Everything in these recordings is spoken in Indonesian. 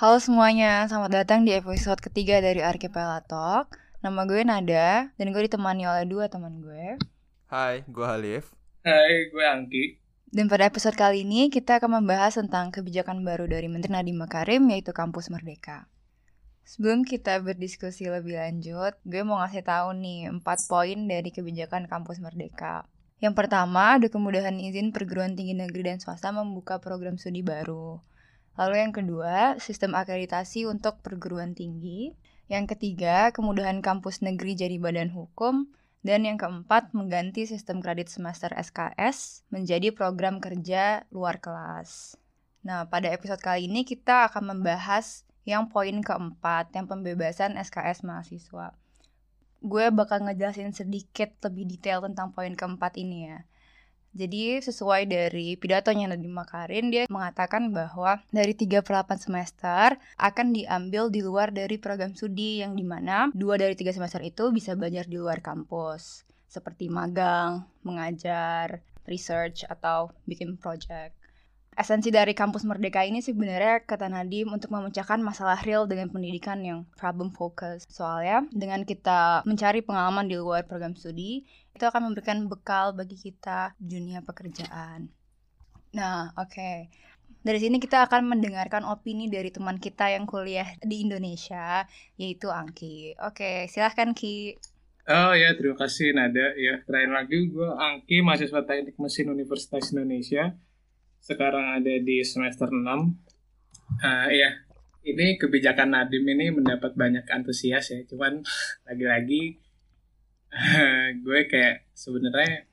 Halo semuanya, selamat datang di episode ketiga dari Archipelago Talk. Nama gue Nada, dan gue ditemani oleh dua teman gue. Hai, gue Halif. Hai, gue Angki. Dan pada episode kali ini kita akan membahas tentang kebijakan baru dari Menteri Nadiem Makarim yaitu Kampus Merdeka. Sebelum kita berdiskusi lebih lanjut, gue mau ngasih tahu nih 4 poin dari kebijakan Kampus Merdeka. Yang pertama, ada kemudahan izin perguruan tinggi negeri dan swasta membuka program studi baru. Lalu yang kedua, sistem akreditasi untuk perguruan tinggi. Yang ketiga, kemudahan kampus negeri jadi badan hukum. Dan yang keempat, mengganti sistem kredit semester SKS menjadi program kerja luar kelas. Nah, pada episode kali ini kita akan membahas yang poin keempat, yang pembebasan SKS mahasiswa. Gue bakal ngejelasin sedikit lebih detail tentang poin keempat ini ya. Jadi sesuai dari pidatonya Nadiem Makarim, dia mengatakan bahwa dari 3 per 8 semester akan diambil di luar dari program studi yang di mana dua dari tiga semester itu bisa belajar di luar kampus. Seperti magang, mengajar, research, atau bikin project esensi dari kampus merdeka ini sebenarnya kata Nadim untuk memecahkan masalah real dengan pendidikan yang problem focus. Soalnya dengan kita mencari pengalaman di luar program studi, itu akan memberikan bekal bagi kita dunia pekerjaan. Nah, oke. Okay. Dari sini kita akan mendengarkan opini dari teman kita yang kuliah di Indonesia, yaitu Angki. Oke, silahkan Ki. Oh ya, terima kasih Nada. Ya, terakhir lagi gue Angki, mahasiswa Teknik Mesin Universitas Indonesia sekarang ada di semester 6. Uh, ya, ini kebijakan Nadim ini mendapat banyak antusias ya. Cuman lagi-lagi uh, gue kayak sebenarnya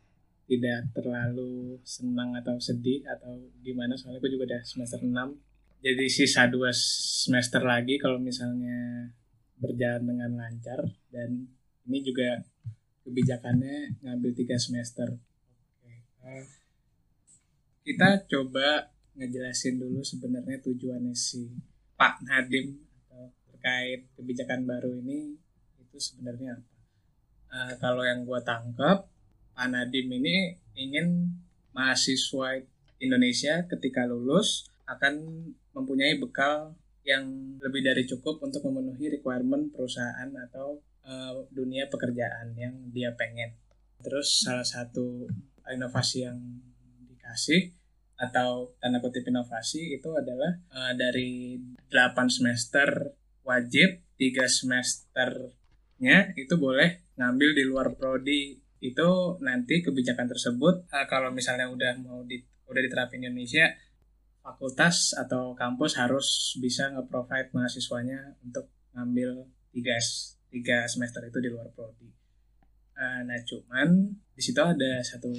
tidak terlalu senang atau sedih atau gimana soalnya gue juga udah semester 6 jadi sisa dua semester lagi kalau misalnya berjalan dengan lancar dan ini juga kebijakannya ngambil tiga semester okay kita coba ngejelasin dulu sebenarnya tujuannya si Pak Nadim terkait kebijakan baru ini itu sebenarnya apa? Uh, kalau yang gue tangkap Pak Nadim ini ingin mahasiswa Indonesia ketika lulus akan mempunyai bekal yang lebih dari cukup untuk memenuhi requirement perusahaan atau uh, dunia pekerjaan yang dia pengen. Terus salah satu inovasi yang dikasih atau tanda kutip inovasi itu adalah uh, dari 8 semester wajib, 3 semesternya itu boleh ngambil di luar prodi. Itu nanti kebijakan tersebut uh, kalau misalnya udah mau di udah diterapin di Indonesia fakultas atau kampus harus bisa nge-provide mahasiswanya untuk ngambil 3 tiga semester itu di luar prodi. Uh, nah cuman di situ ada satu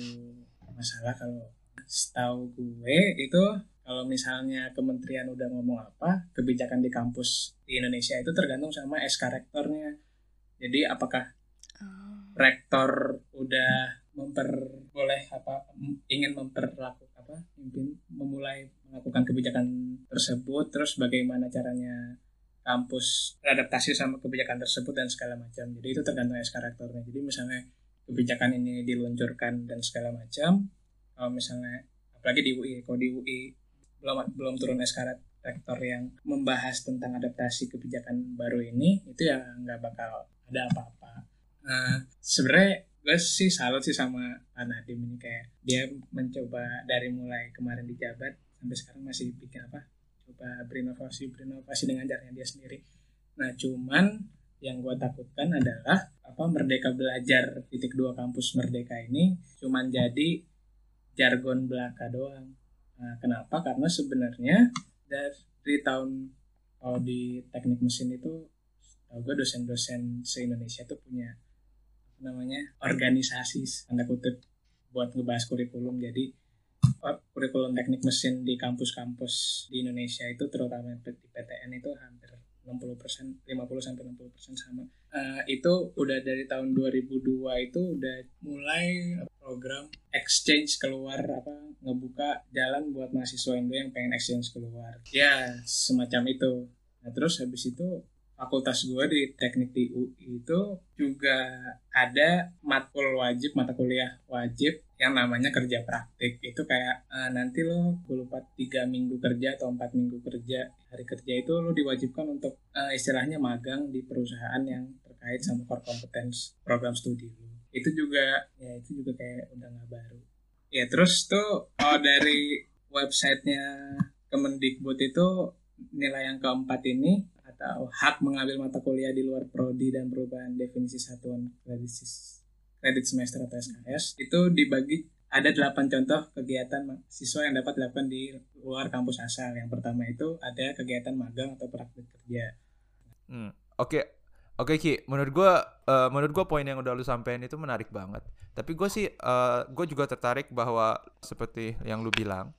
masalah kalau setahu gue itu kalau misalnya kementerian udah ngomong apa, kebijakan di kampus di Indonesia itu tergantung sama SK rektornya. Jadi apakah oh. rektor udah memperboleh apa ingin memperlakukan apa mungkin memulai melakukan kebijakan tersebut terus bagaimana caranya kampus beradaptasi sama kebijakan tersebut dan segala macam jadi itu tergantung SK rektornya jadi misalnya kebijakan ini diluncurkan dan segala macam kalau misalnya apalagi di UI kalau di UI belum belum turun SK rektor yang membahas tentang adaptasi kebijakan baru ini itu ya nggak bakal ada apa-apa. Nah sebenarnya gue sih salut sih sama Pak Nadiem ini kayak dia mencoba dari mulai kemarin di jabat sampai sekarang masih bikin apa coba berinovasi berinovasi dengan caranya dia sendiri. Nah cuman yang gue takutkan adalah apa Merdeka Belajar titik dua kampus Merdeka ini cuman jadi jargon belaka doang. Nah, kenapa? Karena sebenarnya dari tahun kalau di teknik mesin itu tau gue dosen-dosen se-Indonesia tuh punya apa namanya organisasi tanda kutip buat ngebahas kurikulum jadi kurikulum teknik mesin di kampus-kampus di Indonesia itu terutama di PTN itu hampir 60 persen 50 sampai 60 persen sama uh, itu udah dari tahun 2002 itu udah mulai program exchange keluar apa ngebuka jalan buat mahasiswa Indo yang pengen exchange keluar. Ya semacam itu. Nah terus habis itu fakultas gue di teknik di UI itu juga ada matkul wajib mata kuliah wajib yang namanya kerja praktik. Itu kayak uh, nanti lo gue lupa tiga minggu kerja atau empat minggu kerja hari kerja itu lo diwajibkan untuk uh, istilahnya magang di perusahaan yang terkait sama core competence program studi lo itu juga ya itu juga kayak udah nggak baru ya terus tuh oh dari websitenya Kemendikbud itu nilai yang keempat ini atau hak mengambil mata kuliah di luar prodi dan perubahan definisi satuan kredit kredit semester atau SKS itu dibagi ada delapan contoh kegiatan siswa yang dapat dilakukan di luar kampus asal. Yang pertama itu ada kegiatan magang atau praktik kerja. Hmm, Oke, okay. Oke okay, Ki. Menurut gue, uh, menurut gue poin yang udah lu sampein itu menarik banget. Tapi gue sih, uh, gue juga tertarik bahwa seperti yang lu bilang,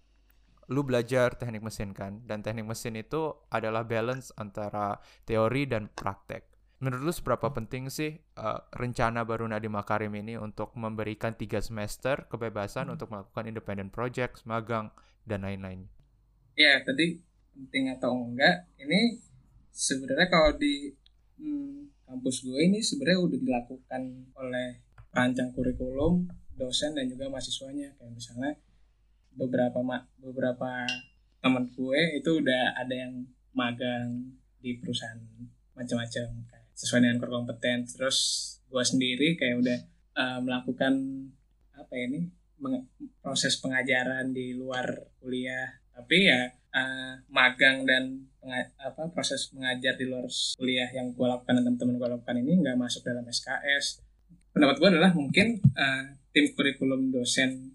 lu belajar teknik mesin kan, dan teknik mesin itu adalah balance antara teori dan praktek menurut lu seberapa penting sih uh, rencana baru Nadiem Makarim ini untuk memberikan tiga semester kebebasan hmm. untuk melakukan independent project, magang dan lain-lain? Ya tadi penting atau enggak ini sebenarnya kalau di hmm, kampus gue ini sebenarnya udah dilakukan oleh rancang kurikulum, dosen dan juga mahasiswanya. Kayak misalnya beberapa beberapa teman gue itu udah ada yang magang di perusahaan macam-macam sesuai dengan core kompeten terus gue sendiri kayak udah uh, melakukan apa ya ini proses pengajaran di luar kuliah. Tapi ya uh, magang dan apa proses mengajar di luar kuliah yang gue lakukan dan teman-teman gue lakukan ini nggak masuk dalam SKS pendapat gue adalah mungkin uh, tim kurikulum dosen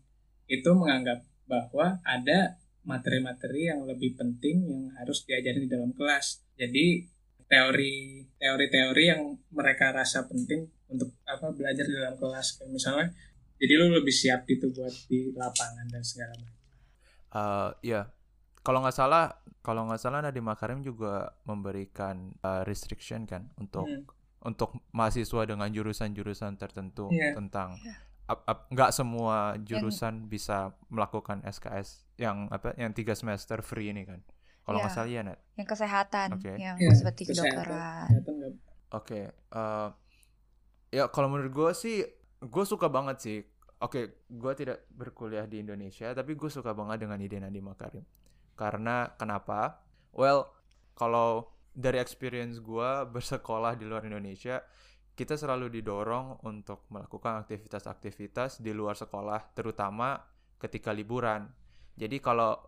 itu menganggap bahwa ada materi-materi yang lebih penting yang harus diajarin di dalam kelas. Jadi teori teori-teori yang mereka rasa penting untuk apa belajar di dalam kelas. Kayak misalnya jadi lu lebih siap gitu buat di lapangan dan segala macam. Uh, ya kalau nggak salah kalau nggak salah Nadiem Makarim juga memberikan uh, restriction kan untuk hmm. untuk mahasiswa dengan jurusan-jurusan tertentu yeah. tentang yeah. nggak semua jurusan yang... bisa melakukan SKS yang apa yang tiga semester free ini kan kalau nggak ya, salah ya net yang kesehatan okay. yang ya, seperti kedokteran oke okay, uh, eh, ya kalau menurut gue sih gue suka banget sih oke okay, gue tidak berkuliah di Indonesia tapi gue suka banget dengan ide Nadiem Makarim karena kenapa? Well kalau dari experience gue bersekolah di luar Indonesia kita selalu didorong untuk melakukan aktivitas-aktivitas di luar sekolah terutama ketika liburan. Jadi kalau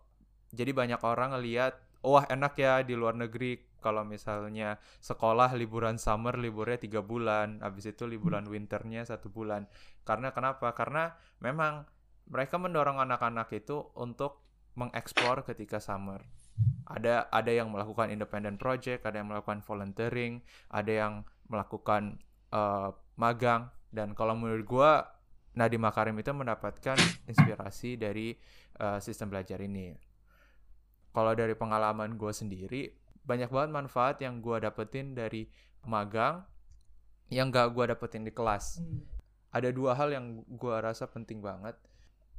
jadi banyak orang ngelihat wah enak ya di luar negeri. Kalau misalnya sekolah liburan summer liburnya tiga bulan habis itu liburan winternya satu bulan. Karena kenapa? Karena memang mereka mendorong anak-anak itu untuk mengeksplor ketika summer. Ada ada yang melakukan independent project ada yang melakukan volunteering ada yang melakukan uh, magang. Dan kalau menurut gue Nadiem Makarim itu mendapatkan inspirasi dari uh, sistem belajar ini. Kalau dari pengalaman gue sendiri banyak banget manfaat yang gue dapetin dari magang yang gak gue dapetin di kelas. Hmm. ada dua hal yang gue rasa penting banget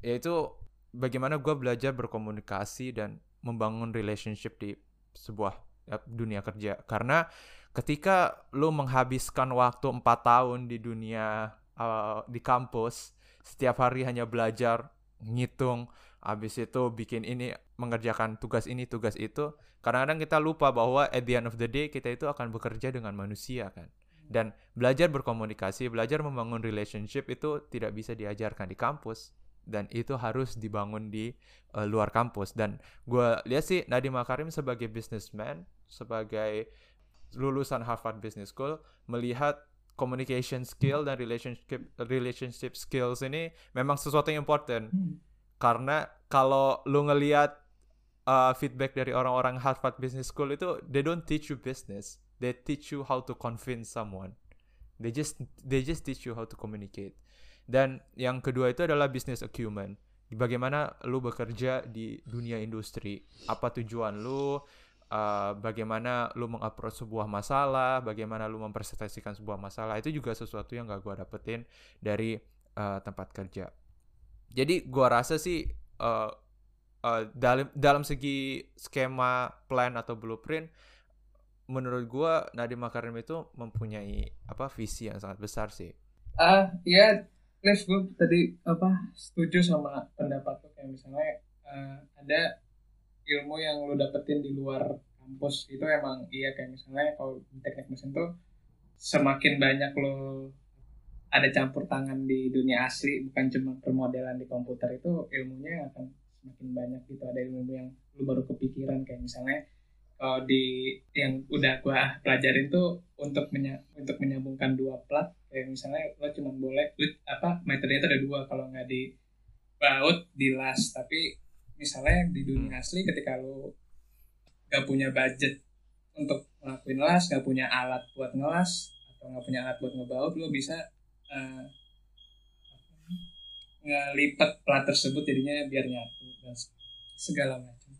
yaitu bagaimana gue belajar berkomunikasi dan membangun relationship di sebuah ya, dunia kerja. Karena ketika lo menghabiskan waktu empat tahun di dunia uh, di kampus setiap hari hanya belajar ngitung habis itu bikin ini mengerjakan tugas ini tugas itu kadang-kadang kita lupa bahwa at the end of the day kita itu akan bekerja dengan manusia kan. Dan belajar berkomunikasi belajar membangun relationship itu tidak bisa diajarkan di kampus dan itu harus dibangun di uh, luar kampus. Dan gue lihat sih Nadiem Makarim sebagai businessman sebagai lulusan Harvard Business School melihat communication skill dan relationship relationship skills ini memang sesuatu yang important. Hmm. Karena kalau lu ngelihat uh, feedback dari orang-orang Harvard Business School itu they don't teach you business they teach you how to convince someone. They just they just teach you how to communicate dan yang kedua itu adalah business acumen. Bagaimana lu bekerja di dunia industri. Apa tujuan lu? Uh, bagaimana lu mengapproach sebuah masalah? Bagaimana lu mempresentasikan sebuah masalah? Itu juga sesuatu yang gak gue dapetin dari uh, tempat kerja. Jadi gua rasa sih uh, uh, dalam dalam segi skema plan atau blueprint menurut gua Nadiem Makarim itu mempunyai apa visi yang sangat besar sih. Ah, iya, Cliff, gue tadi apa setuju sama pendapat lo kayak misalnya uh, ada ilmu yang lo dapetin di luar kampus itu emang iya. Kayak misalnya kalau teknik mesin tuh semakin banyak lo ada campur tangan di dunia asli bukan cuma permodelan di komputer itu ilmunya akan semakin banyak gitu. Ada ilmu yang lo baru kepikiran. Kayak misalnya kalau di yang udah gua pelajarin tuh untuk menya, untuk menyambungkan dua plat kayak misalnya lo cuma boleh apa metodenya itu ada dua. Kalau nggak di baut di las. Tapi misalnya di dunia hmm. asli ketika lo nggak punya budget untuk ngelakuin las nggak punya alat buat ngelas atau nggak punya alat buat ngebaut lo bisa uh, ngelipat plat tersebut jadinya biar nyatu dan segala macam.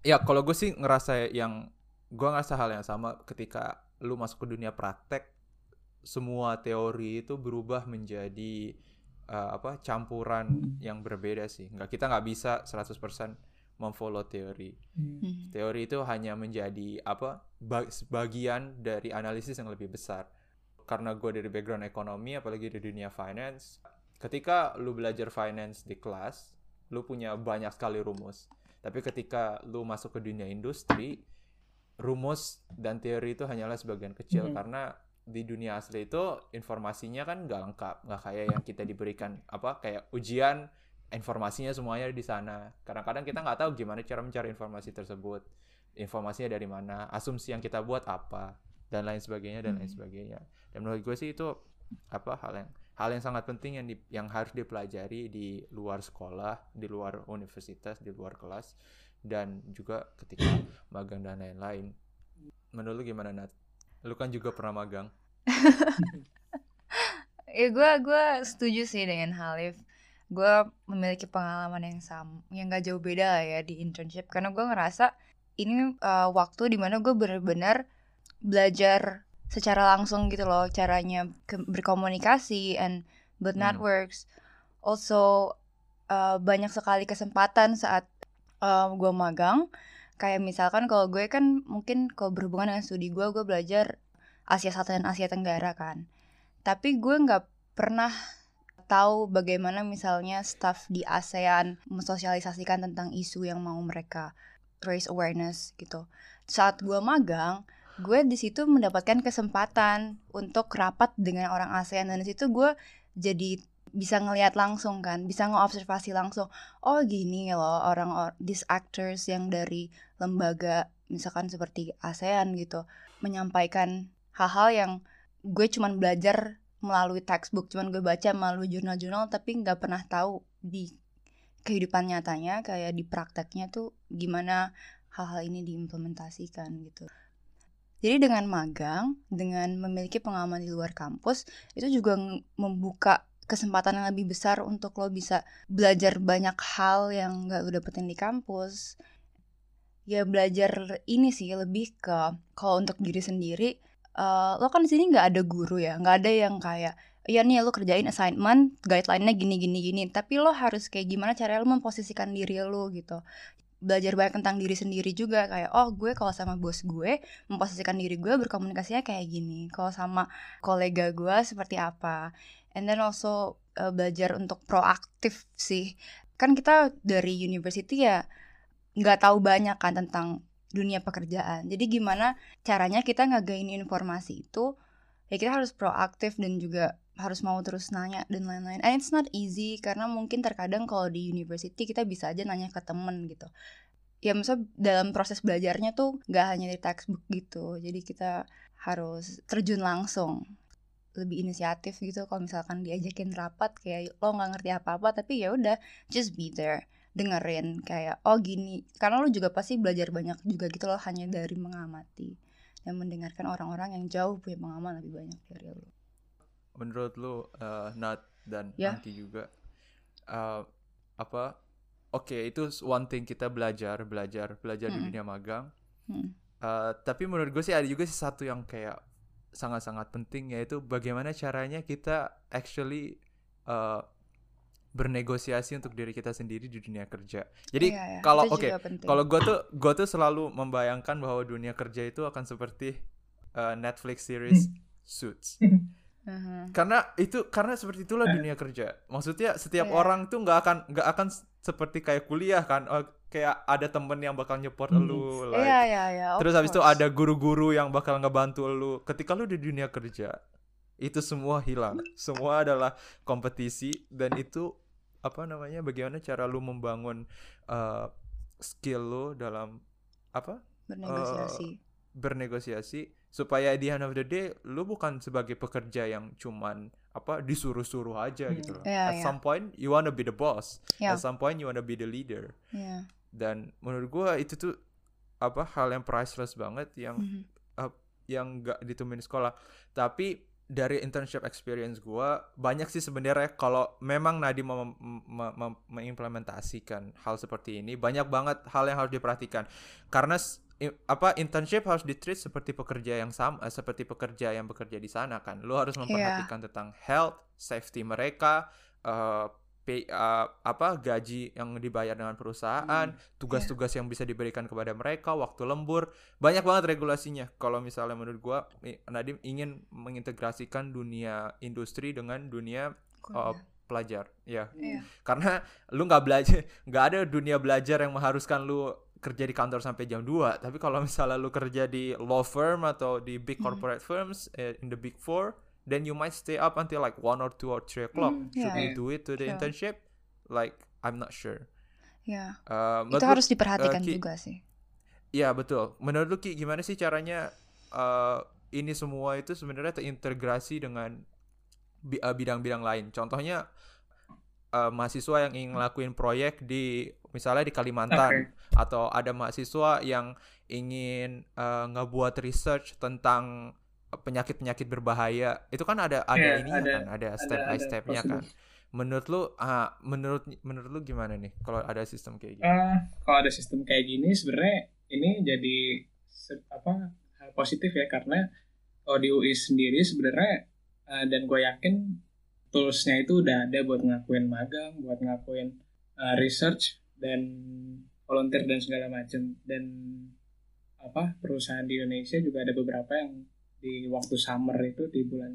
Ya kalau gue sih ngerasa yang gue ngerasa hal yang sama ketika lu masuk ke dunia praktek semua teori itu berubah menjadi uh, apa campuran hmm. yang berbeda sih. Nggak kita nggak bisa 100% memfollow teori. Hmm. Teori itu hanya menjadi apa bagian dari analisis yang lebih besar. Karena gue dari background ekonomi, apalagi di dunia finance, ketika lu belajar finance di kelas, lu punya banyak sekali rumus. Tapi ketika lu masuk ke dunia industri, rumus dan teori itu hanyalah sebagian kecil -hmm. karena di dunia asli itu informasinya kan nggak lengkap nggak kayak yang kita diberikan apa kayak ujian informasinya semuanya di sana kadang-kadang kita nggak tahu gimana cara mencari informasi tersebut informasinya dari mana asumsi yang kita buat apa dan lain sebagainya dan lain hmm. sebagainya dan menurut gue sih itu apa hal yang hal yang sangat penting yang di, yang harus dipelajari di luar sekolah di luar universitas di luar kelas dan juga ketika magang dan lain-lain menurut lu gimana Nat? Lu kan juga pernah magang. ya gue gue setuju sih dengan Halif. Gue memiliki pengalaman yang sama, yang gak jauh beda lah ya di internship. Karena gue ngerasa ini uh, waktu di mana gue benar-benar belajar secara langsung gitu loh caranya berkomunikasi and build hmm. networks. Also uh, banyak sekali kesempatan saat uh, gue magang kayak misalkan kalau gue kan mungkin kalau berhubungan dengan studi gue gue belajar Asia Selatan dan Asia Tenggara kan. Tapi gue nggak pernah tahu bagaimana misalnya staff di ASEAN mensosialisasikan tentang isu yang mau mereka raise awareness gitu. Saat gue magang gue di situ mendapatkan kesempatan untuk rapat dengan orang ASEAN. Dan di situ gue jadi bisa ngelihat langsung kan, bisa ngeobservasi langsung. Oh gini loh orang or, these actors yang dari lembaga misalkan seperti ASEAN gitu menyampaikan hal-hal yang gue cuman belajar melalui textbook, cuman gue baca melalui jurnal-jurnal tapi nggak pernah tahu di kehidupan nyatanya kayak di prakteknya tuh gimana hal-hal ini diimplementasikan gitu. Jadi dengan magang, dengan memiliki pengalaman di luar kampus, itu juga membuka kesempatan yang lebih besar untuk lo bisa belajar banyak hal yang gak lo dapetin di kampus ya belajar ini sih lebih ke kalau untuk diri sendiri uh, lo kan di sini nggak ada guru ya nggak ada yang kayak ya nih lo kerjain assignment guideline-nya gini gini gini. Tapi lo harus kayak gimana cara lo memposisikan diri lo gitu. Belajar banyak tentang diri sendiri juga kayak oh gue kalau sama bos gue memposisikan diri gue berkomunikasinya kayak gini kalau sama kolega gue seperti apa. And then also uh, belajar untuk proaktif sih. Kan kita dari university ya nggak tahu banyak kan tentang dunia pekerjaan. Jadi gimana caranya kita ngagain informasi itu? Ya kita harus proaktif dan juga harus mau terus nanya dan lain-lain. And it's not easy karena mungkin terkadang kalau di university kita bisa aja nanya ke temen gitu. Ya misalnya dalam proses belajarnya tuh nggak hanya di textbook gitu. Jadi kita harus terjun langsung. Lebih inisiatif gitu kalau misalkan diajakin rapat kayak lo nggak ngerti apa apa tapi ya udah just be there dengerin kayak oh gini karena lo juga pasti belajar banyak juga gitu loh hanya dari mengamati dan mendengarkan orang-orang yang jauh punya pengalaman lebih banyak dari lo menurut lo uh, Nat dan yeah. Anti juga uh, apa oke okay, itu one thing kita belajar belajar belajar hmm. di dunia magang hmm. uh, tapi menurut gue sih ada juga sih satu yang kayak sangat-sangat penting yaitu bagaimana caranya kita actually uh, bernegosiasi untuk diri kita sendiri di dunia kerja. Jadi Iya, iya. kalau oke, penting. kalau gue tuh gue tuh selalu membayangkan bahwa dunia kerja itu akan seperti uh, Netflix series Suits. Mhm. Karena itu karena seperti itulah dunia kerja. Maksudnya setiap Iya. orang tuh nggak akan nggak akan seperti kayak kuliah kan. Oh, kayak ada temen yang bakal nyeport Hmm. lu like, Iya, iya, iya. of Terus habis itu ada guru-guru yang bakal ngebantu lu. Ketika lu di dunia kerja, itu semua hilang. Semua adalah kompetisi dan itu apa namanya? Bagaimana cara lu membangun uh, skill lu dalam apa? bernegosiasi. bernegosiasi supaya di end of the day lu bukan sebagai pekerja yang cuman apa disuruh-suruh aja Hmm. gitu loh. Iya, At iya. some point you wanna be the boss. Iya. At some point you wanna be the leader. Iya. Dan menurut gua itu tuh apa hal yang priceless banget yang Mhm. yang nggak ditemuin sekolah. Tapi dari internship experience gua banyak sih sebenarnya kalau memang Nadi mau mem- mem- mem- mengimplementasikan hal seperti ini banyak banget hal yang harus diperhatikan. Karena i- apa internship harus ditreat seperti pekerja yang sama eh, seperti pekerja yang bekerja di sana kan. Lu harus memperhatikan tentang health safety mereka eh, pay, eh, apa gaji yang dibayar dengan perusahaan tugas-tugas yang bisa diberikan kepada mereka waktu lembur banyak banget regulasinya. Kalau misalnya menurut gua Nadim ingin mengintegrasikan dunia industri dengan dunia uh, pelajar ya. Iya. karena lu nggak belajar nggak ada dunia belajar yang mengharuskan lu kerja di kantor sampai jam 2 tapi kalau misalnya lu kerja di law firm atau di big Hmm. corporate firms eh, in the big four then you might stay up until like one or two or three o'clock should yeah. we do it to the Sure. internship like I'm not sure Iya. Uh, Itu harus diperhatikan Ki- juga sih. Iya betul. Menurut lu Ki gimana sih caranya eh, ini semua itu sebenarnya terintegrasi dengan eh, bidang-bidang lain. Contohnya eh, mahasiswa yang ingin ngelakuin proyek di misalnya di Kalimantan atau ada mahasiswa yang ingin eh, ngebuat research tentang penyakit-penyakit berbahaya. Itu kan ada ada Iya, ininya ada- kan, ada step by ada stepnya prosedur. kan. Menurut lu ah, menurut menurut lu gimana nih kalau ada sistem kayak gitu? Eh, kalau ada sistem kayak gini sebenarnya ini jadi apa hal positif ya karena kalau di UI sendiri sebenarnya eh, dan gue yakin toolsnya itu udah ada buat ngakuin magang, buat ngakuin eh, research dan volunteer dan segala macam dan apa perusahaan di Indonesia juga ada beberapa yang di waktu summer itu di bulan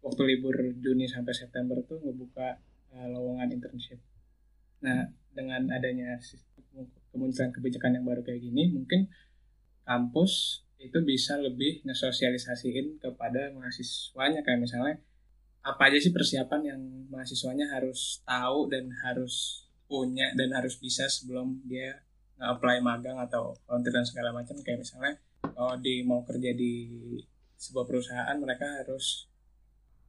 waktu libur Juni sampai September tuh ngebuka eh, lowongan internship. Nah, dengan adanya sistem kemunculan kebijakan yang baru kayak gini, mungkin kampus itu bisa lebih ngesosialisasiin kepada mahasiswanya kayak misalnya apa aja sih persiapan yang mahasiswanya harus tahu dan harus punya dan harus bisa sebelum dia nge-apply magang atau volunteer dan segala macam kayak misalnya kalau di mau kerja di sebuah perusahaan mereka harus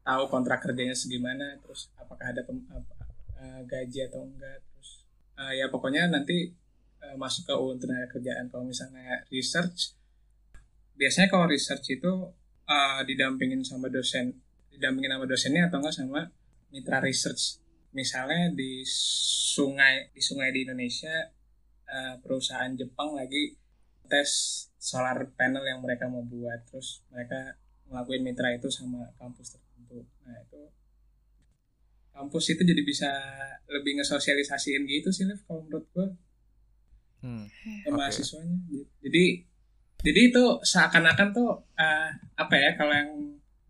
tahu kontrak kerjanya segimana terus apakah ada pem- apa, eh, gaji atau enggak terus eh, ya pokoknya nanti eh, masuk ke UU tenaga kerjaan. Kalau misalnya research biasanya kalau research itu eh, didampingin sama dosen didampingin sama dosennya atau enggak sama mitra research. Misalnya di sungai di sungai di Indonesia eh, perusahaan Jepang lagi tes solar panel yang mereka mau buat terus mereka ngelakuin mitra itu sama kampus tertentu nah itu kampus itu jadi bisa lebih ngesosialisasiin gitu sih Lev kalau menurut gue Hmm. ke Oke. mahasiswanya jadi jadi itu seakan-akan tuh eh, apa ya kalau yang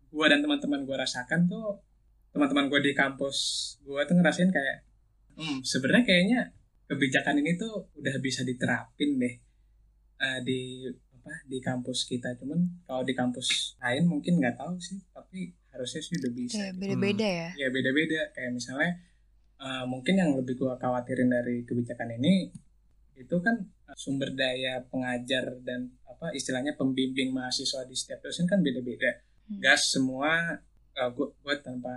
gue dan teman-teman gue rasakan tuh teman-teman gue di kampus gue tuh ngerasain kayak hmm sebenarnya kayaknya kebijakan ini tuh udah bisa diterapin deh eh, di apa di kampus kita cuman kalau di kampus lain mungkin nggak tahu sih tapi harusnya sih udah bisa Iya, gitu. beda-beda ya. ya beda-beda kayak misalnya eh, mungkin yang lebih gua khawatirin dari kebijakan ini itu kan eh, sumber daya pengajar dan apa istilahnya pembimbing mahasiswa di setiap dosen kan beda-beda Hmm. gas semua eh, gua, gua tanpa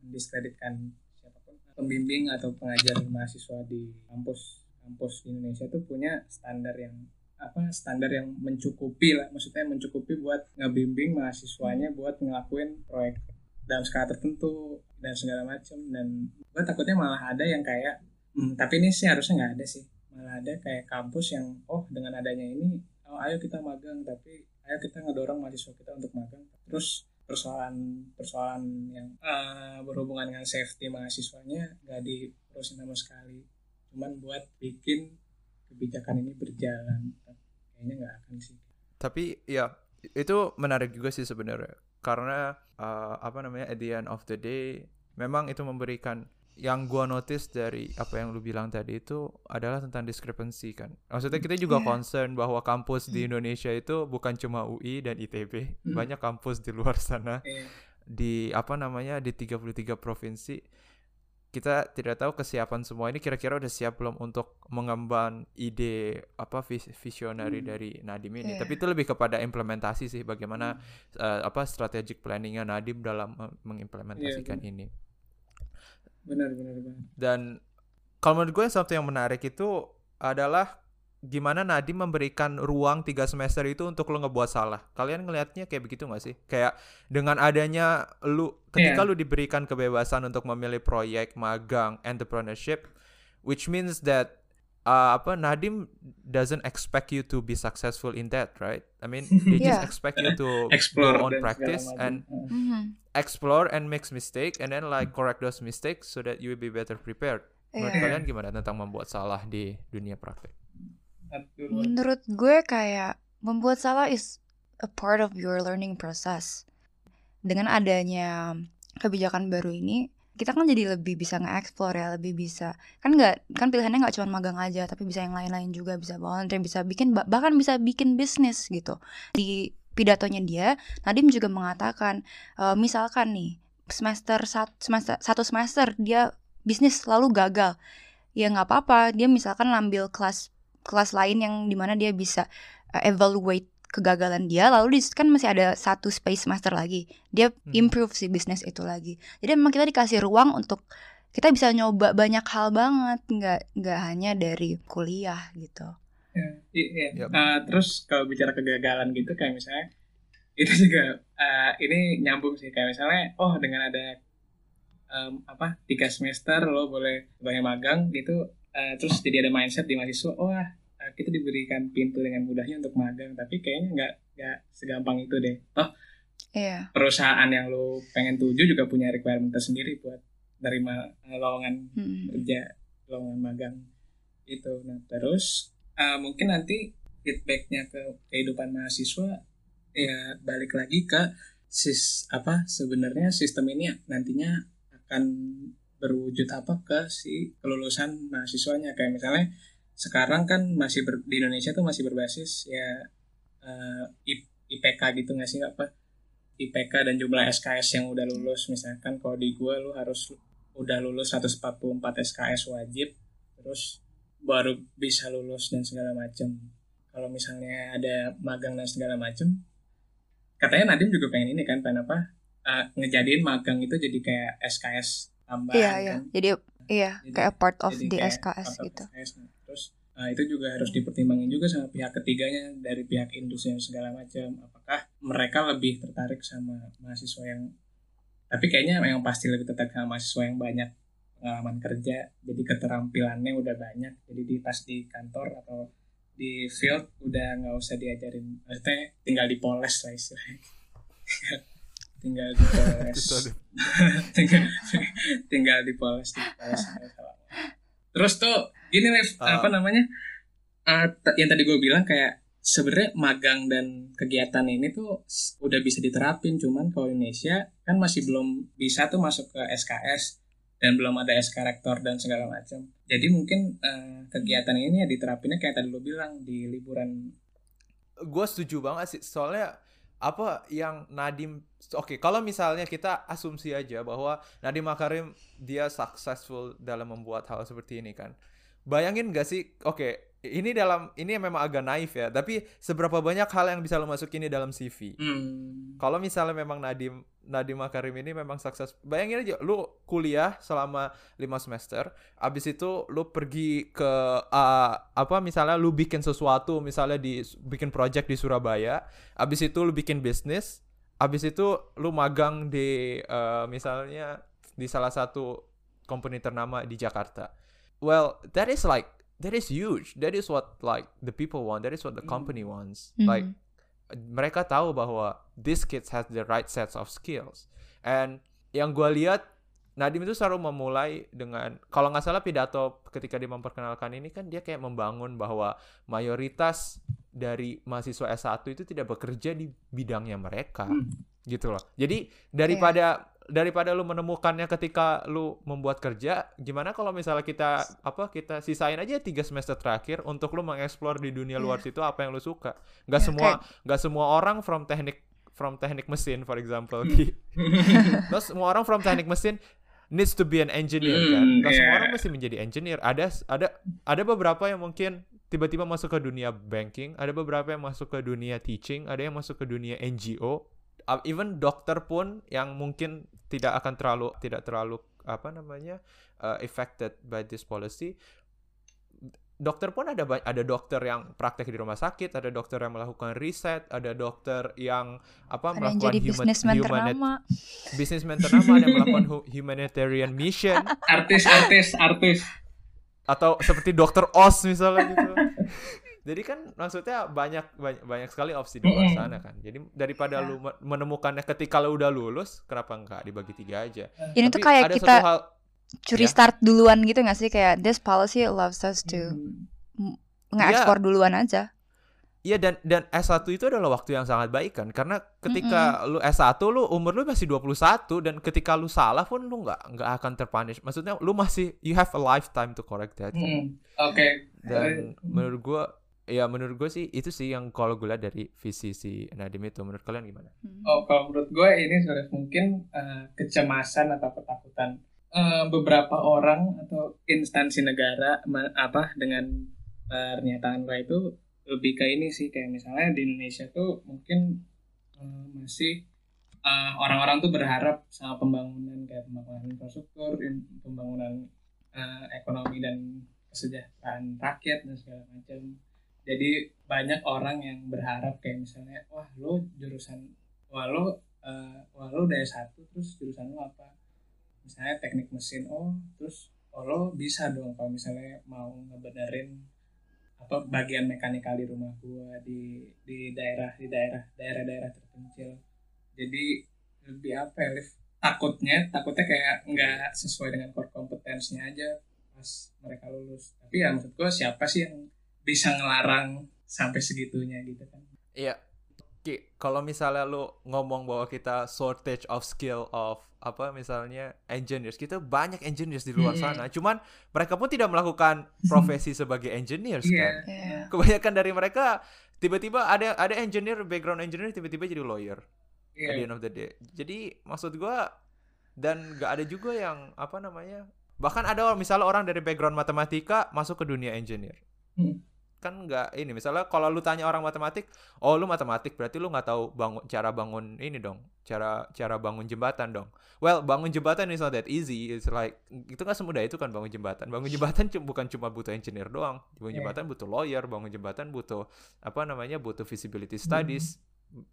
mendiskreditkan siapa pun pembimbing atau pengajar mahasiswa di kampus kampus di Indonesia tuh punya standar yang apa standar yang mencukupi lah. Maksudnya mencukupi buat ngebimbing mahasiswanya buat ngelakuin proyek dalam skala tertentu dan segala macam dan gue takutnya malah ada yang kayak hmm, tapi ini sih harusnya nggak ada sih. Malah ada kayak kampus yang oh dengan adanya ini oh, ayo kita magang tapi ayo kita ngedorong mahasiswa kita untuk magang. Terus persoalan persoalan yang eh, berhubungan dengan safety mahasiswanya nggak di urusin sama sekali. Cuman buat bikin kebijakan ini berjalan kayaknya nggak akan sih Tapi ya itu menarik juga sih sebenarnya karena uh, apa namanya at the end of the day memang itu memberikan yang gua notice dari apa yang lu bilang tadi itu adalah tentang discrepancy kan. Maksudnya kita juga Iya. concern bahwa kampus di Indonesia itu bukan cuma UI dan ITB, Hmm. banyak kampus di luar sana Iya. di apa namanya di 33 provinsi kita tidak tahu kesiapan semua ini kira-kira udah siap belum untuk mengemban ide apa vis visionary Hmm. dari Nadim ini. Iya. Tapi itu lebih kepada implementasi sih bagaimana Hmm. eh, apa strategic planningnya Nadim dalam mengimplementasikan Iya, ini. benar benar benar Dan kalau menurut gue satu yang menarik itu adalah gimana Nadim memberikan ruang tiga semester itu untuk lo ngebuat salah. Kalian ngelihatnya kayak begitu gak sih? Kayak dengan adanya lu ketika Iya. lu diberikan kebebasan untuk memilih proyek magang entrepreneurship, which means that uh, apa Nadim doesn't expect you to be successful in that, right? I mean, they just Yeah. expect you to explore go on practice and macam. Mhm. explore and makes mistake and then like correct those mistakes so that you will be better prepared. Menurut Iya. kalian gimana tentang membuat salah di dunia praktek? Menurut gue kayak membuat salah is a part of your learning process. Dengan adanya kebijakan baru ini, kita kan jadi lebih bisa nge-explore ya, lebih bisa kan nggak kan pilihannya nggak cuma magang aja, tapi bisa yang lain-lain juga, bisa volunteer, bisa bikin bah- bahkan bisa bikin bisnis gitu. Di pidatonya dia, Nadim juga mengatakan, e, misalkan nih semester sat- semester satu semester dia bisnis lalu gagal, ya nggak apa-apa, dia misalkan ambil kelas kelas lain yang di mana dia bisa uh, evaluate kegagalan dia lalu di kan masih ada satu space semester lagi dia Hmm. improve si bisnis itu lagi jadi memang kita dikasih ruang untuk kita bisa nyoba banyak hal banget nggak nggak hanya dari kuliah gitu i- iya. Yap. Eh, terus kalau bicara kegagalan gitu kayak misalnya itu juga eh, ini nyambung sih kayak misalnya oh dengan ada em, apa tiga semester lo boleh banyak magang gitu eh, terus jadi ada mindset di mahasiswa oh ah, eh, kita diberikan pintu dengan mudahnya untuk magang. Tapi kayaknya nggak nggak segampang itu deh. Toh iya. perusahaan yang lo pengen tuju juga punya requirement tersendiri buat nerima eh, lowongan Hmm. kerja lowongan magang itu. Nah terus eh, mungkin nanti feedbacknya ke kehidupan mahasiswa ya balik lagi ke sis apa sebenarnya sistem ini nantinya akan berwujud apa ke si kelulusan mahasiswanya? Kayak misalnya sekarang kan masih ber- di Indonesia tuh masih berbasis ya eh, I- IPK gitu nggak sih apa? IPK dan jumlah SKS yang udah lulus. Misalkan kalau di gua lu harus udah lulus 144 SKS wajib terus baru bisa lulus dan segala macam kalau misalnya ada magang dan segala macam katanya Nadim juga pengen ini kan pengen apa eh, ngejadiin magang itu jadi kayak SKS tambahan iya iya kan jadi iya Jadi- kayak part of the kayak SKS part of gitu SKS. Terus nah, itu juga harus dipertimbangin juga sama pihak ketiganya dari pihak industri dan segala macam. Apakah mereka lebih tertarik sama mahasiswa yang tapi kayaknya yang pasti lebih tertarik sama mahasiswa yang banyak pengalaman kerja, jadi keterampilannya udah banyak, jadi di pas di kantor atau di field udah nggak usah diajarin, maksudnya tinggal dipoles lah istilahnya. tinggal dipoles tinggal, tinggal dipoles dipoles terus tuh gini Rif, Ah. apa namanya? T- yang tadi gue bilang kayak sebenarnya magang dan kegiatan ini tuh udah bisa diterapin cuman kalau Indonesia kan masih belum bisa tuh masuk ke SKS dan belum ada SK rektor dan segala macam. Jadi mungkin eh, kegiatan ini ya diterapinnya kayak tadi lo bilang di liburan. Gue setuju banget sih. Soalnya apa yang Nadim oke kalau misalnya kita asumsi aja bahwa Nadim Makarim dia successful dalam membuat hal seperti ini kan. Bayangin gak sih oke ini dalam ini memang agak naif ya tapi seberapa banyak hal yang bisa lo masukin di dalam CV hmm, kalau misalnya memang Nadim Nadim Makarim ini memang sukses. Bayangin aja lu kuliah selama 5 semester abis itu lu pergi ke uh, apa misalnya lu bikin sesuatu misalnya di bikin project di Surabaya abis itu lu bikin bisnis abis itu lu magang di uh, misalnya di salah satu company ternama di Jakarta. Well that is like that is huge. That is what like the people want. That is what the company wants. Like Mhm. mereka tahu bahwa these kids has the right sets of skills and yang gue lihat Nadim itu selalu memulai dengan kalau nggak salah pidato ketika dia memperkenalkan ini kan dia kayak membangun bahwa mayoritas dari mahasiswa S1 itu tidak bekerja di bidangnya mereka Hmm. gitu loh. Jadi daripada daripada lu menemukannya ketika lu membuat kerja, gimana kalau misalnya kita apa kita sisain aja tiga semester terakhir untuk lu mengeksplor di dunia luar situ apa yang lu suka. Nggak Iya, semua nggak semua orang from teknik from teknik mesin for example. Hmm. Ki. Terus semua orang from teknik mesin needs to be an engineer kan. Hmm, Nggak semua iya. orang mesti menjadi engineer. Ada ada ada beberapa yang mungkin tiba-tiba masuk ke dunia banking, ada beberapa yang masuk ke dunia teaching, ada yang masuk ke dunia NGO. Uh, even dokter pun yang mungkin tidak akan terlalu tidak terlalu apa namanya uh, affected by this policy. Dokter pun ada ada dokter yang praktek di rumah sakit, ada dokter yang melakukan riset, ada dokter yang apa Ada yang melakukan jadi human- ternama. businessman ternama ada yang melakukan hu- humanitarian mission artis artis artis atau seperti dokter Oz misalnya gitu. Jadi kan maksudnya banyak banyak, banyak sekali opsi di luar sana kan. Jadi daripada Ya. lu me- menemukannya ketika lu udah lulus, kenapa enggak dibagi tiga aja? Ini tuh Tapi kayak ada kita satu hal curi ya. start duluan gitu gak sih kayak this policy allows us to Hmm. nge-explore duluan aja. Iya dan dan S1 itu adalah waktu yang sangat baik kan karena ketika lu S1 lu umur lu masih 21 dan ketika lu salah pun lu nggak nggak akan terpunish. Maksudnya lu masih you have a lifetime to correct that. Hmm. oke Dan menurut gua ya menurut gue sih itu sih yang kalau gue lihat dari visi si Nadim itu menurut kalian gimana? Hmm. Oh, kalau menurut gue ini sebenarnya mungkin eh, kecemasan atau ketakutan eh, beberapa orang atau instansi negara apa dengan pernyataan gue itu lebih ke ini sih kayak misalnya di Indonesia tuh mungkin eh, masih eh, orang-orang tuh berharap sama pembangunan kayak pembangunan infrastruktur, in- pembangunan eh, ekonomi dan kesejahteraan rakyat dan segala macam. Jadi banyak orang yang berharap kayak misalnya, wah lo jurusan, wah lo, eh, wah lo udah S1 terus jurusan lo apa? Misalnya teknik mesin, oh terus oh lo bisa dong kalau misalnya mau ngebenerin apa bagian mekanikal di rumah gua di di daerah di daerah daerah-daerah terpencil. Jadi lebih apa ya? Takutnya, takutnya kayak nggak sesuai dengan core kompetensinya aja pas mereka lulus. Tapi ya maksud gua siapa sih yang bisa ngelarang sampai segitunya gitu kan? Iya. Kalau misalnya lu ngomong bahwa kita shortage of skill of apa misalnya engineers, kita banyak engineers di luar Hmm. sana. Cuman mereka pun tidak melakukan profesi sebagai engineers Iya. kan. Iya. Kebanyakan dari mereka tiba-tiba ada ada engineer background engineer tiba-tiba jadi lawyer at the end of the day. Jadi maksud gua dan gak ada juga yang apa namanya bahkan ada misalnya orang dari background matematika masuk ke dunia engineer Hmm. Kan nggak ini misalnya kalau lu tanya orang matematik oh lu matematik berarti lu nggak tahu bangun cara bangun ini dong cara cara bangun jembatan dong. Well bangun jembatan is not that easy it's like itu nggak semudah itu kan bangun jembatan. Bangun jembatan bukan cuma butuh engineer doang. Bangun Yeah. jembatan butuh lawyer bangun jembatan butuh apa namanya butuh feasibility studies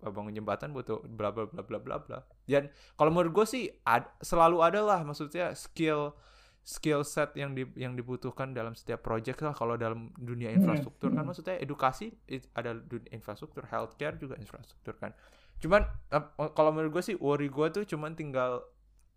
bangun jembatan butuh bla bla bla bla bla bla. Dan kalau menurut gue sih ad- selalu ada lah maksudnya skill skill set yang di, yang dibutuhkan dalam setiap project lah. Kalau dalam dunia Hmm, infrastruktur kan hmm. maksudnya edukasi ada dunia infrastruktur healthcare juga infrastruktur kan. Cuman kalau menurut gue sih worry gue tuh cuman tinggal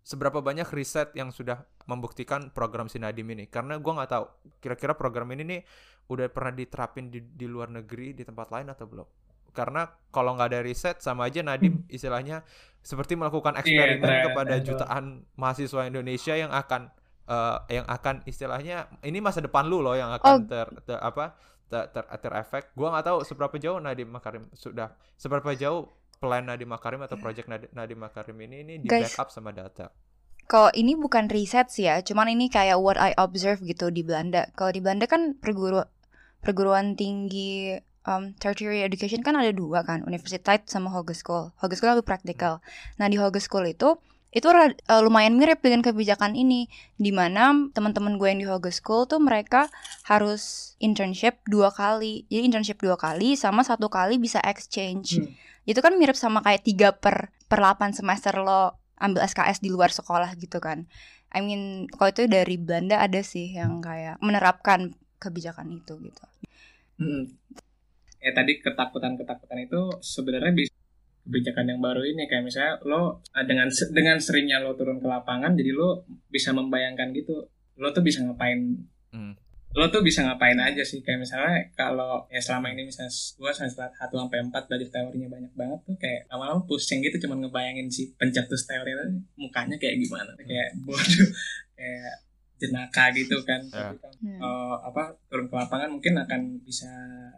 seberapa banyak riset yang sudah membuktikan program Sinadim ini. Karena gue nggak tahu kira-kira program ini nih udah pernah diterapin di, di luar negeri di tempat lain atau belum. Karena kalau nggak ada riset sama aja Nadim istilahnya seperti melakukan eksperimen tren- kepada jutaan mahasiswa Indonesia yang akan eh, yang akan istilahnya ini masa depan lu loh yang Oh. akan ter, ter- apa ter, ter, terefek gua nggak tahu seberapa jauh Nadiem Makarim sudah seberapa jauh plan Nadiem Makarim atau project Nadiem, Makarim ini ini di Guys. backup sama data Kalau ini bukan riset sih ya, cuman ini kayak what I observe gitu di Belanda. Kalau di Belanda kan perguru perguruan tinggi um, tertiary education kan ada dua kan, universitas sama hogeschool. Hogeschool lebih praktikal. Nah di hogeschool itu itu eh, lumayan mirip dengan kebijakan ini, di mana teman-teman gue yang di hogeschool tuh mereka harus internship dua kali. Jadi internship dua kali sama satu kali bisa exchange. Hmm. Itu kan mirip sama kayak tiga per per 8 semester lo ambil SKS di luar sekolah gitu kan. I mean, kalau itu dari Belanda ada sih yang kayak menerapkan kebijakan itu gitu. Hmm. Ya tadi ketakutan-ketakutan itu sebenarnya bisa kebijakan yang baru ini kayak misalnya lo uh, dengan dengan seringnya lo turun ke lapangan jadi lo bisa membayangkan gitu lo tuh bisa ngapain Hmm. lo tuh bisa ngapain aja sih kayak misalnya kalau ya selama ini misalnya gue semester satu sampai empat belajar teorinya banyak banget tuh kayak lama-lama pusing gitu cuman ngebayangin si pencetus teori itu mukanya kayak gimana kayak bodoh kayak jenaka gitu kan Ya. Tapi kan, Hmm. eh, apa turun ke lapangan mungkin akan bisa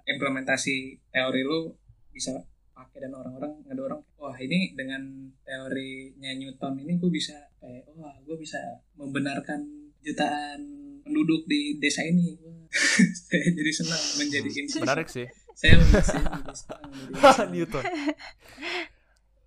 implementasi teori lu bisa pakai dan orang-orang ngedorong wah ini dengan teorinya Newton ini gue bisa kayak wah gue bisa membenarkan jutaan penduduk di desa ini saya jadi senang menjadi insinyur Menarik sih. saya senang menjadi insinyur. Newton.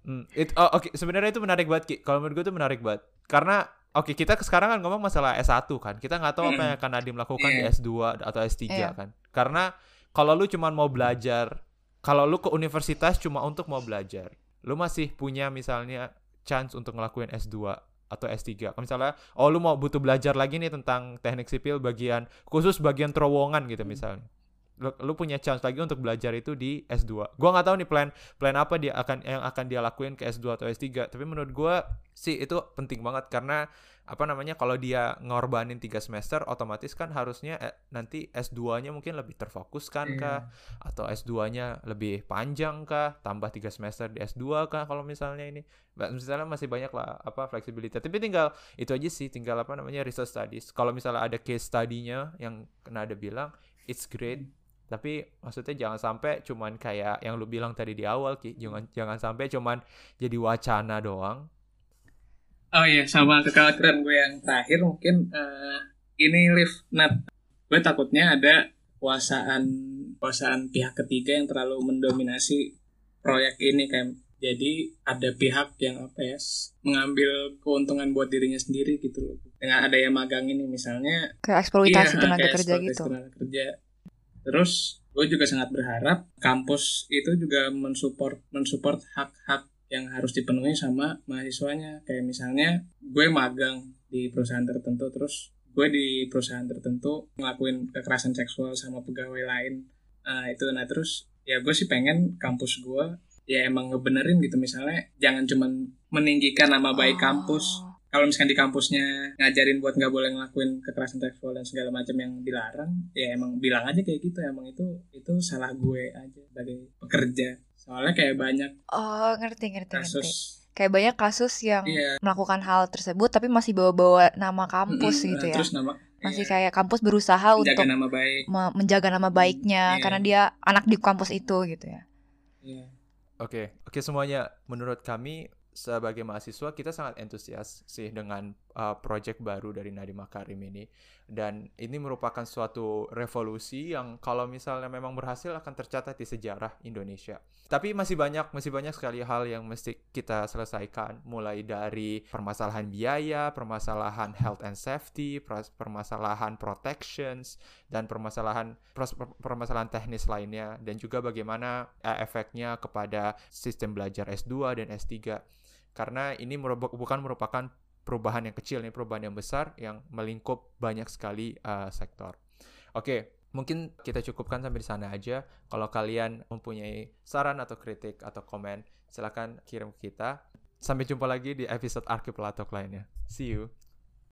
Hmm, it, oh, oke sebenarnya itu menarik banget Ki. Kalau menurut gue itu menarik banget. Karena oke kita sekarang kan ngomong masalah S1 kan. Kita nggak tahu apa yang akan Nadim lakukan di Iya. S2 atau S3 Iya. kan. Karena kalau lu cuma mau belajar, kalau lu ke universitas cuma untuk mau belajar, lu masih punya misalnya chance untuk ngelakuin S2 atau S3. Kalau misalnya oh lu mau butuh belajar lagi nih tentang teknik sipil bagian khusus bagian terowongan gitu misalnya. Lu, lu punya chance lagi untuk belajar itu di S2. Gua nggak tahu nih plan plan apa dia akan yang akan dia lakuin ke S2 atau S3 tapi menurut gua sih itu penting banget karena apa namanya kalau dia ngorbanin tiga semester otomatis kan harusnya eh, nanti S2-nya mungkin lebih terfokuskan Iya. kah? Atau S2-nya lebih panjang kah? Tambah tiga semester di S2 kah kalau misalnya ini. Misalnya masih banyak lah apa fleksibilitas. Tapi tinggal itu aja sih tinggal apa namanya research studies. Kalau misalnya ada case study-nya yang kena ada bilang it's great tapi maksudnya jangan sampai cuman kayak yang lu bilang tadi di awal Ki jangan jangan sampai cuman jadi wacana doang Oh iya, sama kekhawatiran gue yang terakhir mungkin eh, ini lift net. Gue takutnya ada kuasaan kuasaan pihak ketiga yang terlalu mendominasi proyek ini kayak jadi ada pihak yang apa ya mengambil keuntungan buat dirinya sendiri gitu loh. Dengan ada yang magang ini misalnya Kayak eksploitasi Iya, tenaga kayak kerja eksploitasi gitu. tenaga kerja. Terus gue juga sangat berharap kampus itu juga mensupport mensupport hak-hak yang harus dipenuhi sama mahasiswanya. Kayak misalnya gue magang di perusahaan tertentu terus gue di perusahaan tertentu ngelakuin kekerasan seksual sama pegawai lain. Nah, itu nah terus ya gue sih pengen kampus gue ya emang ngebenerin gitu misalnya jangan cuman meninggikan nama baik kampus Oh. Kalau misalkan di kampusnya ngajarin buat nggak boleh ngelakuin kekerasan seksual dan segala macam yang dilarang ya emang bilang aja kayak gitu emang itu itu salah gue aja sebagai pekerja soalnya kayak banyak Oh, ngerti ngerti ngerti. kasus Kayak banyak kasus yang iya melakukan hal tersebut tapi masih bawa-bawa nama kampus mm-mm, gitu ya. terus nama Masih iya, kayak kampus berusaha menjaga untuk nama baik me- menjaga nama baiknya iya. karena dia anak di kampus itu gitu ya. iya Oke, oke semuanya. Menurut kami sebagai mahasiswa kita sangat antusias sih dengan uh, project baru dari Nadiem Makarim ini. Dan ini merupakan suatu revolusi yang kalau misalnya memang berhasil akan tercatat di sejarah Indonesia. Tapi masih banyak masih banyak sekali hal yang mesti kita selesaikan. Mulai dari permasalahan biaya, permasalahan health and safety, permasalahan protections dan permasalahan permasalahan teknis lainnya. Dan juga bagaimana eh, efeknya kepada sistem belajar S2 dan S3 karena ini merupa- bukan merupakan perubahan yang kecil nih perubahan yang besar yang melingkup banyak sekali eh, sektor. Oke, mungkin kita cukupkan sampai di sana aja. Kalau kalian mempunyai saran atau kritik atau komen, silakan kirim ke kita. Sampai jumpa lagi di episode Archipelago lainnya. See you.